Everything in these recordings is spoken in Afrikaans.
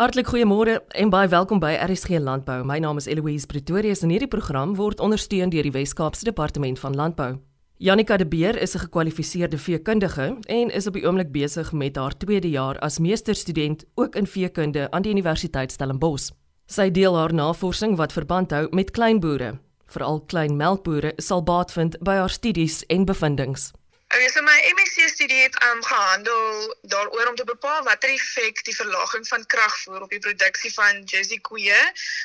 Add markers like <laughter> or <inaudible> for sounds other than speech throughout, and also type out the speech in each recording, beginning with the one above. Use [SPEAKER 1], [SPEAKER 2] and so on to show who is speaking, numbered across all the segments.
[SPEAKER 1] Hartlik goeiemôre en baie welkom by RSG Landbou. My naam is Eloise Pretorius en hierdie program word ondersteun deur die Wes-Kaapse Departement van Landbou. Janika de Beer is 'n gekwalifiseerde veekundige en is op die oomblik besig met haar tweede jaar as meesterstudent ook in veekunde aan die Universiteit Stellenbosch. Sy deel haar navorsing wat verband hou met kleinboere. Veral klein melkbore sal baat vind by haar studies en bevindinge.
[SPEAKER 2] Okay, so my MSc studie het um, gehandel daaroor om te bepaal watter effek die verlaging van kragvoer op die produksie van Jersey koeie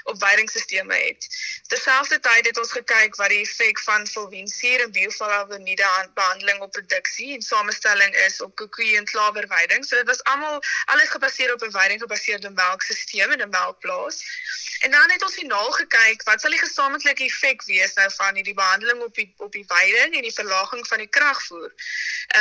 [SPEAKER 2] op veidingstelsels het. Terselfdertyd het ons gekyk wat die effek van fulvinsuur en bioflavonoïde aan behandeling op produksie en samestelling is op koeie en klawerveiding. So dit was almal alles gebaseer op 'n veiding gebaseerde melkstelsel en 'n melkplaas. En dan het ons finaal gekyk wat sal die gesamentlike effek wees nou van hierdie behandeling op die op die veiding en die verlaging van die kragvoer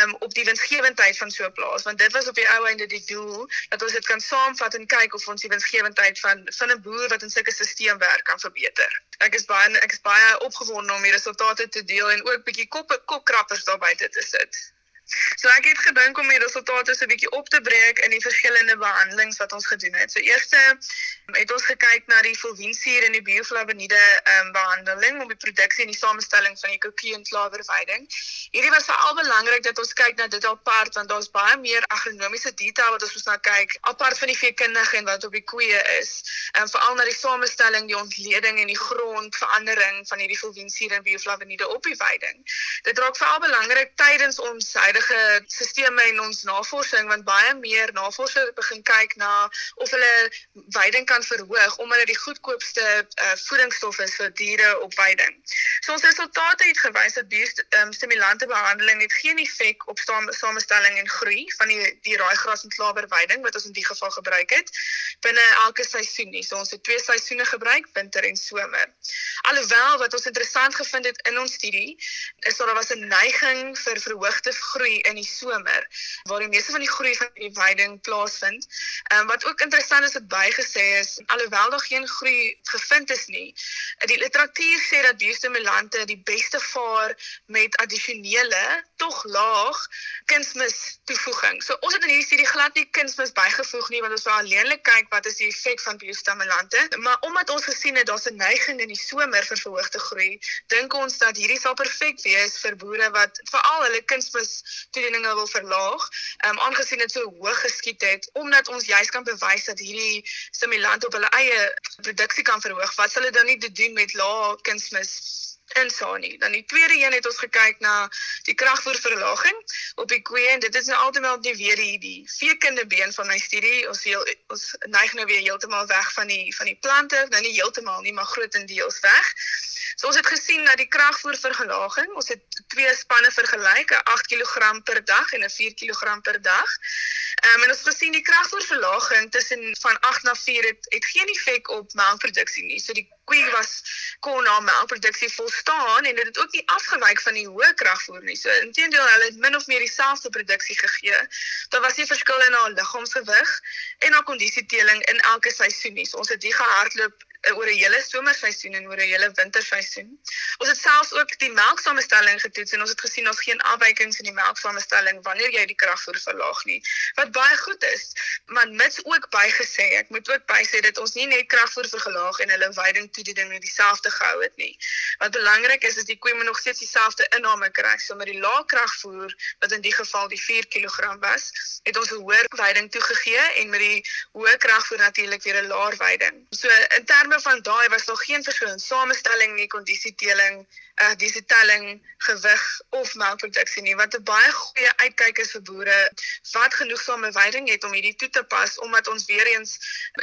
[SPEAKER 2] um, op die winsgewendheid van so 'n plaas want dit was op die ou einde die doel dat ons dit kan saamvat en kyk of ons die winsgewendheid van van 'n boer wat in sulke stelsel werk kan verbeter. Ek is baie ek is baie opgewonde om die resultate te deel en ook bietjie kop kopkrappers daar buite te sit. So ek het gedink om die resultate so 'n bietjie op te breek in die verskillende behandelings wat ons gedoen het. So eerste het ons gekyk na die fulvinsuur en die bioflavonoïde um, behandeling om die produksie en die samestelling van die koekie en klawerveiding. Hierdie was veral belangrik dat ons kyk na dit apart want daar's baie meer agronomiese detail wat ons moet na kyk apart van die veekundige en wat op die koeie is. Um, veral na die samestelling, die ontleding en die grondverandering van hierdie fulvinsuur en bioflavonoïde op die veiding. Dit raak veral belangrik tydens ons huidige sisteme en ons navorsing want baie meer navorsers begin kyk na of hulle veiding kan verhoog omdat dit die goedkoopste uh, voedingsstof is vir diere op veiding. So ons resultate het gewys dat biostimulante um, behandeling het geen effek op samestelling en groei van die die raaigras en klawerveiding wat ons in die geval gebruik het binne elke seisoen nie. So ons het twee seisoene gebruik, winter en somer. Alhoewel wat ons interessant gevind het in ons studie is dat daar was 'n neiging vir verhoogde groei groei in die somer waar die meeste van die groei van die veiding plaasvind. Ehm um, wat ook interessant is wat bygesê is alhoewel daar geen groei gevind is nie, die literatuur sê dat biostimulante die beste vaar met addisionele tog laag kunsmis toevoeging. So ons het in hierdie studie glad nie kunsmis bygevoeg nie want ons wou alleenlik kyk wat is die effek van biostimulante, maar omdat ons gesien het daar's 'n neiging in die somer vir verhoogde groei, dink ons dat hierdie sal perfek wees vir boere wat veral hulle kunsmis toedieninge wil verlaag, um, aangesien dit so hoog geskied het, omdat ons juis kan bewys dat hierdie stimulante op hulle eie produksie kan verhoog. Wat sal hulle dan nie doen met lae kunsmis insani. Dan die tweede een het ons gekyk na die kragvoerverlaging op die koeie en dit is nou altemal nie weer die die veekunde been van my studie. Ons heel, ons neig nou weer heeltemal weg van die van die plante, nou nie heeltemal nie, maar grootendeels weg. So ons het gesien dat die kragvoerverlaging, ons het twee spanne vergelyk, 'n 8 kg per dag en 'n 4 kg per dag. Ehm um, en ons het gesien die kragvoerverlaging tussen van 8 na 4 het, het geen effek op melkproduksie nie. So die koeie was kon na melkproduksie volstaan en dit het ook nie afgewyk van die hoë kragvoer nie. So inteendeel hulle het min of meer dieselfde produksie gegee. Daar was nie verskil in haar liggaamsgewig en haar kondisieteling in elke seisoen nie. So ons het die gehardloop oor 'n hele somerseisoen en oor 'n hele winterseisoen. Ons het selfs ook die melksamestelling getoets en ons het gesien ons geen afwykings in die melksamestelling wanneer jy die kragvoer verlaag nie, wat baie goed is. Maar mits ook bygesê, ek moet ook bysê dat ons nie net kragvoer verlaag en hulle veiding toe die dinge dieselfde gehou het nie. Wat belangrik is is die koeie moet nog steeds dieselfde inname kry. So met die lae kragvoer wat in die geval die 4 kg was, het ons 'n hoër veiding toegegee en met die hoë kragvoer natuurlik weer 'n laer veiding. So in terme terme van daai was daar geen verskil in samestelling nie, kondisieteling, uh eh, disietelling, gewig of melkproduksie nie, wat 'n baie goeie uitkyk is vir boere wat genoegsame veiding het om hierdie toe te pas omdat ons weer eens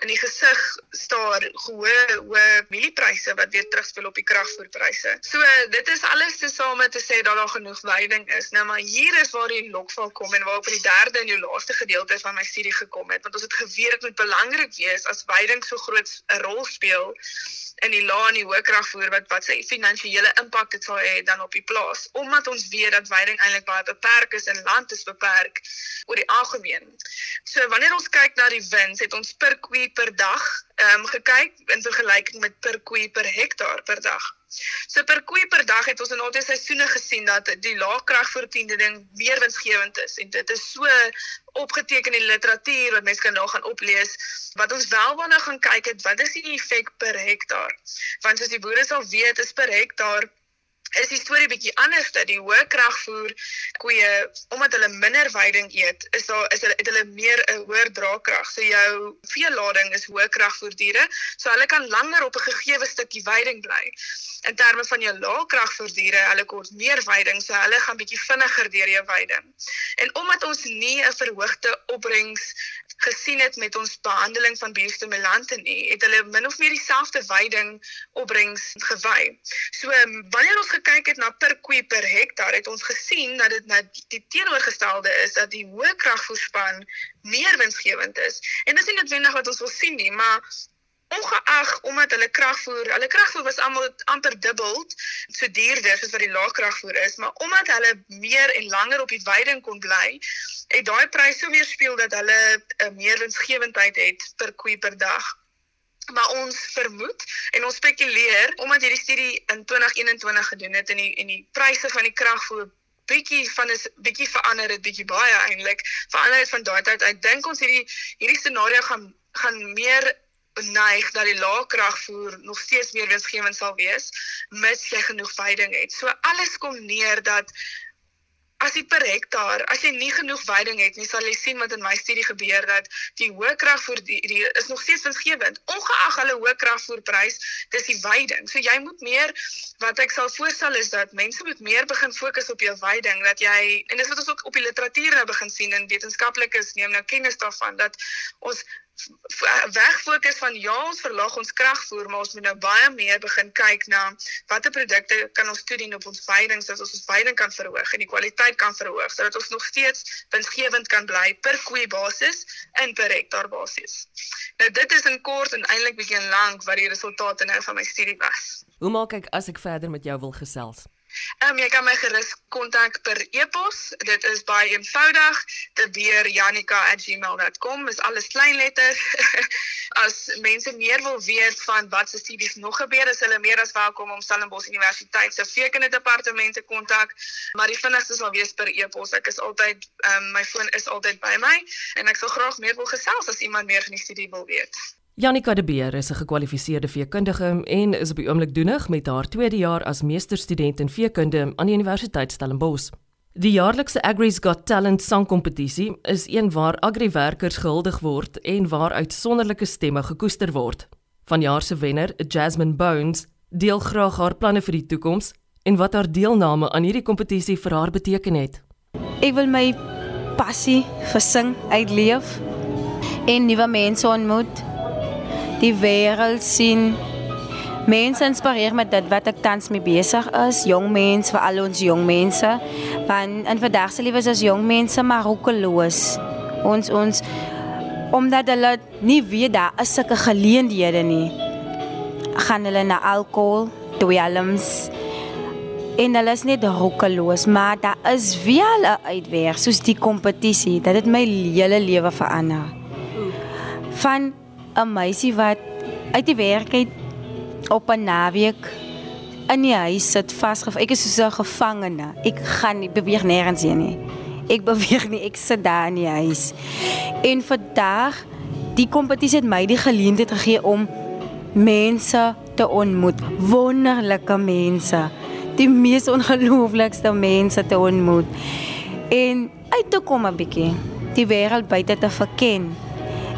[SPEAKER 2] in die gesig staar hoë hoë mieliepryse wat weer terugspeel op die kragvoerpryse. So dit is alles tesame te sê dat daar genoeg veiding is. Nou maar hier is waar die lokval kom en waar op die derde en die laaste gedeelte van my studie gekom het, want ons het geweet dit moet belangrik wees as veiding so groot 'n rol speel speel in die lae en die hoë kragvoer wat wat sy finansiële impak dit sal hê dan op die plaas omdat ons weet dat veiding eintlik baie beperk is en land is beperk oor die algemeen. So wanneer ons kyk na die wins, het ons per koe per dag ehm um, gekyk in vergelyking met per koe per hektaar per dag. So per koei per dag het ons in al die seisoene gesien dat die laagkragvoortiening meer winsgewend is. En dit is so opgeteken in die literatuur wat mense kan nou gaan oplees. Wat ons wel waarna gaan kyk het wat is die effek per hektaar? Want soos die boere sal weet is per hektaar is die storie bietjie anders dat die hoë kragvoer koeie omdat hulle minder veiding eet, is daar is hulle het hulle meer 'n hoër draagkrag. So jou veelading is hoë kragvoer diere, so hulle kan langer op 'n gegeewe stukkie veiding bly. In terme van jou lae kragvoer diere, hulle kort meer veiding, so hulle gaan bietjie vinniger deur jou veiding. En omdat ons nie 'n verhoogde opbrengs gesien het met ons behandeling van biostimulante nie, het hulle min of meer dieselfde veiding opbrengs gewy. So wanneer ons gekyk het na per koe per hektaar, het ons gesien dat dit net die teenoorgestelde is dat die hoë kragvoorspan meer winsgewend is. En dis nie noodwendig wat ons wil sien nie, maar ongeag omdat hulle kragvoer, hulle kragvoer was almal amper dubbel so duurder soos wat die laagkragvoer is, maar omdat hulle meer en langer op die weiding kon bly, het daai prys so weer speel dat hulle 'n uh, meer winsgewendheid het per koe per dag. Maar ons vermoed en ons spekuleer omdat hierdie studie in 2021 gedoen het en die en die pryse van die kragvoer bietjie van is bietjie verander het bietjie baie eintlik verander het van daai tyd uit dink ons hierdie hierdie scenario gaan gaan meer beneig dat die laagkragvoer nog steeds meer winsgewend sal wees mits jy genoeg veiding het. So alles kom neer dat as jy per hektaar, as jy nie genoeg veiding het nie, sal jy sien wat in my studie gebeur dat die hoë kragvoer die, is nog steeds winsgewend ongeag hulle hoë kragvoerprys, dis die veiding. So jy moet meer wat ek sal voorstel is dat mense moet meer begin fokus op jou veiding dat jy en dis wat ons ook op die literatuur nou begin sien en wetenskaplikes neem nou kennis daarvan dat ons wegfokus van ja ons verlaag ons kragvoer maar ons moet nou baie meer begin kyk na watter produkte kan ons toedien op ons veiding sodat ons ons veiding kan verhoog en die kwaliteit kan verhoog sodat ons nog steeds winsgewend kan bly per koe basis en per hektaar basis. Nou dit is in kort en eintlik bietjie lank wat die resultate nou van my studie was.
[SPEAKER 1] Hoe maak ek as ek verder met jou wil gesels?
[SPEAKER 2] Ehm um, jy kan my gerus kontak per e-pos. Dit is baie eenvoudig. Dit weer janika@gmail.com. Is alles klein letter. <laughs> as mense meer wil weet van wat se studies nog gebeur, is hulle meer as welkom om Stellenbosch Universiteit se veekinderdepartement te kontak. Maar die vinnigste sal wees per e-pos. Ek is altyd ehm um, my foon is altyd by my en ek sal graag meer wil gesels as iemand meer van die studie wil weet.
[SPEAKER 1] Janika de Beer is 'n gekwalifiseerde veekundige en is op die oomblik doenig met haar tweede jaar as meesterstudent in veekunde aan die Universiteit Stellenbosch. Die jaarlikse Agri's Got Talent sangkompetisie is een waar agriwerkers gehuldig word en waar uitsonderlike stemme gekoester word. Vanjaar se wenner, Jasmine Bones, deel graag haar planne vir die toekoms en wat haar deelname aan hierdie kompetisie vir haar beteken het.
[SPEAKER 3] Ek wil my passie vir sing uitleef en nuwe mense ontmoet die wêreld sien. Mense inspireer met dit wat ek tans mee besig is, jong mense, vir al ons jong mense. Want in vandag se lewe is ons jong mense maar roekeloos. Ons ons omdat hulle nie weet daar is sulke geleenthede nie. gaan hulle na alkohol, dwelms en hulle is net roekeloos, maar daar is wel 'n uitweg soos die kompetisie dit my hele lewe verander. Van 'n meisie wat uit die werk uit op 'n naweek in die huis sit vasgevang. Ek is so 'n gevangene. Ek gaan nie beweeg nêrens heen nie. Ek <laughs> beweeg nie, ek sit daar in die huis. En vandag die kompetisie het my die geleentheid gegee om mense te ontmoet, wonderlike mense, die mees ongelooflikste mense te ontmoet. En uit te kom 'n bietjie die wêreld buite te verken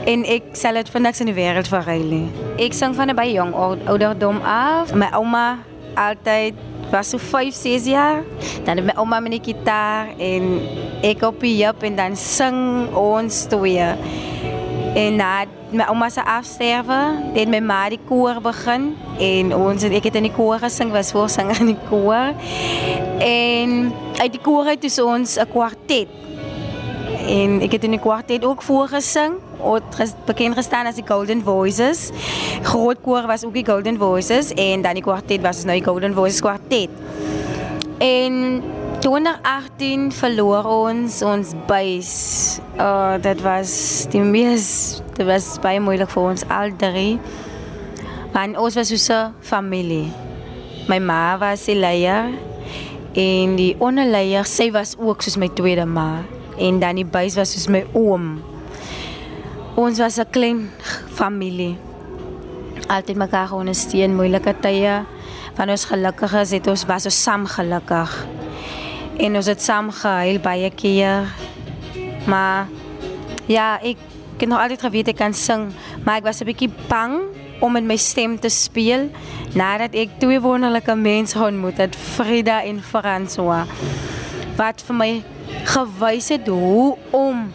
[SPEAKER 3] en ek sal dit vir niks in die wêreld verruil nie. Ek sing van 'n baie jong ouderdom af. My ouma altyd was so 5, 6 jaar. Dan het my ouma met die gitaar en ek op die jap en dan sing ons twee. En na my ouma se afsterwe, het my ma die koor begin en ons ek het in die koor gesing, was voorsanger in die koor. En uit die koor het ons 'n kwartet en ek het in die kwartet ook voorgesing het bekend gestaan as die Golden Voices. Groot koor was ook die Golden Voices en dan die kwartet was nou die Golden Voices kwartet. En 2018 verloor ons ons buis. Oh, dit was die mees dit was baie moeilik vir ons al drie. Want ons was 'n familie. My ma was die leier en die onderleier, sy was ook soos my tweede ma en dan die buis was soos my oom. Ons was 'n klein familie. Altyd mekaar ondersteun moeilike tye. Van ons gelukkiges het ons was ons saam gelukkig. En ons het saam gehuil baie keer. Maar ja, ek ek het nog altyd geweet ek kan sing, maar ek was 'n bietjie bang om met my stem te speel nadat ek twee wonderlike mense ontmoet het, Frida en François. Wat vir my gewys het hoe om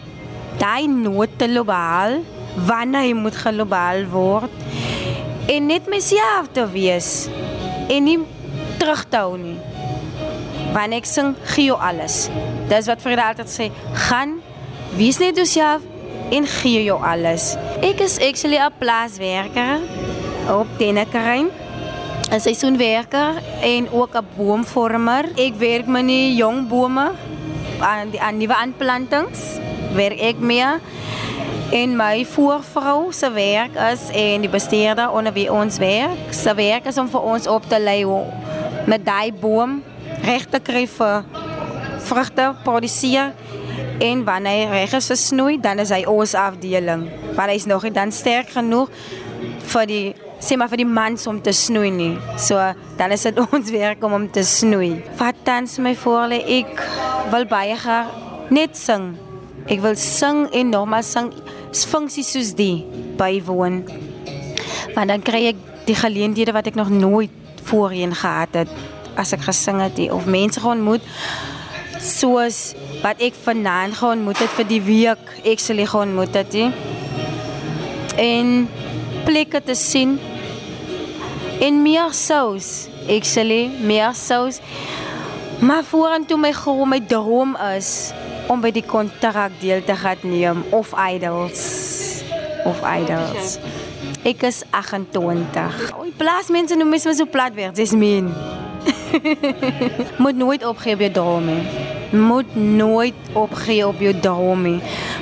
[SPEAKER 3] daai noot te globaal wanneer hy moet globaal word en net myself te wees en nie terug te hou nie. Wanneer ek sing, gee jou alles. Dis wat Frida altyd sê, gaan wees net jouself en gee jou alles. Ek is actually 'n plaaswerker op Tennekerrein. 'n Seisoenwerker en ook 'n boomvormer. Ek werk met die jong bome aan die aan nuwe aanplantings. Werk ek mee. En my voorvrou se werk is en die bestuurder onder wie ons werk, se werk is om vir ons op te lei hoe met daai boom reg te kry vir vrugte produseer en wanneer hy reg is vir snoei, dan is hy ons afdeling. Maar hy is nog nie dan sterk genoeg vir die sê maar vir die mans om te snoei nie. So dan is dit <laughs> ons werk om hom te snoei. Wat tans my voorlê, ek wil baie graag net sing. Ek wil sing en nogmaals sing funksies soos die bywoon. Want dan kry ek die geleenthede wat ek nog nooit voorheen gehad het as ek gesing het of mense ontmoet soos wat ek vanaand geontmoet het vir die week ek sal geontmoet het. He. En plekke te sien en meer sous. Sal meer sous. Maar vorentoe my gro my droom is om by die kontrak deel te gaan neem of idols of idols. Ek is 28. Oei, plaasmense noem my so plat weer. Dis min. <laughs> Moet nooit opgee op jou drome. Moet nooit opgee op jou drome.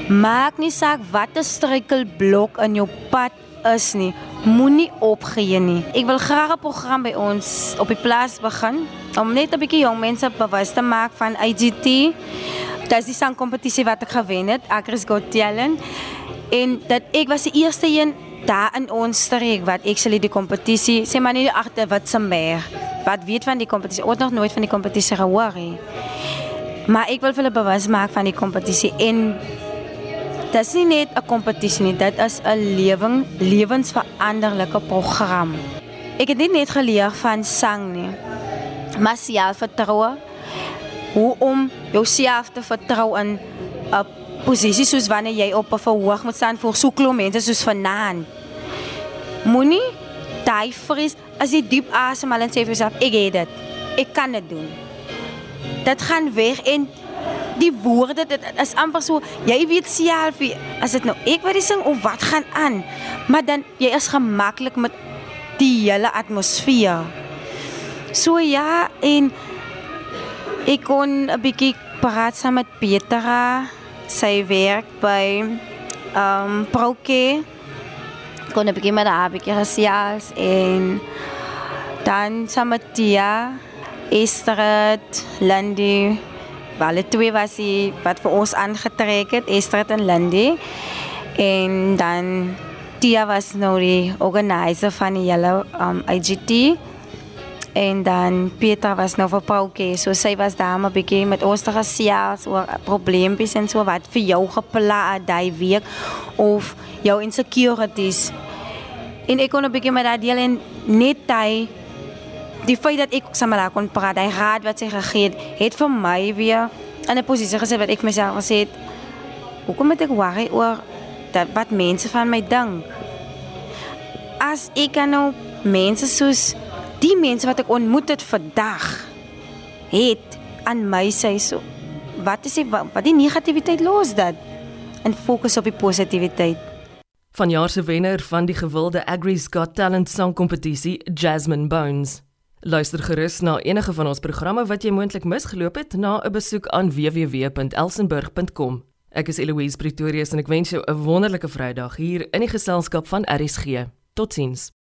[SPEAKER 3] Maak nie saak wat 'n struikelblok in jou pad is nie. Moenie opgee nie. Ek wil graag 'n program by ons op die plaas begin om net 'n bietjie jong mense bewus te maak van IGT. Dit is die sangkompetisie wat ek gewen het, Agris Got Talent. En dat ek was die eerste een daar in ons streek wat sê die kompetisie, sê maar nie agter wat se meer. Wat weet van die kompetisie? Ooit nog nooit van die kompetisie gehoor nie. Maar ek wil hulle bewus maak van die kompetisie en dit is net 'n kompetisie nie, dit is 'n lewing lewensveranderlike program. Ek het nie net geleer van sang nie, maar selfvertroue, hoe om jouself te vertrou in 'n posisie soos wanneer jy op 'n verhoog moet staan voor so klomp mense soos vanaand. Moenie daai vrees as jy diep asemhaal en sê vir jouself ek het dit. Ek kan dit doen. Dit gaan weg en die woorde dit is amper so jy weet self as dit nou ek wat die sing of wat gaan aan? Maar dan jy is gemaklik met die hele atmosfeer. So ja en ek kon 'n bietjie praat saam met Petra. Sy werk by um Proke kon 'n bietjie met haar bietjie gesels en dan saam met Tia Esther Landy Hulle twee was die wat vir ons aangetrek het, Esther en Lindy. En dan Tia was nou die organizer van die hele um, IGT. En dan Peter was nou vir Pauke, so sy was daar maar bietjie met ons te gesels oor probleempies en so wat vir jou gepla het daai week of jou insecurities. En ek kon 'n bietjie met daai deel en net daai die feit dat met haar kon praat, hy raad wat gegee het, het vir my weer in 'n posisie gesê wat ek myself gesê het. Hoekom moet ek worry oor dat wat mense van my dink? As ek kan nou mense soos die mense wat ek ontmoet het vandag het aan my sê so wat is die wat die negativiteit los dat en fokus op die positiwiteit.
[SPEAKER 1] Vanjaar se wenner van die gewilde Agri's Got Talent sangkompetisie, Jasmine Bones. Luister gerus na enige van ons programme wat jy moontlik misgeloop het na 'n besoek aan www.elsenburg.com. Ek is Eloise Pretorius en ek wens jou 'n wonderlike Vrydag hier in die geselskap van RSG. Totsiens.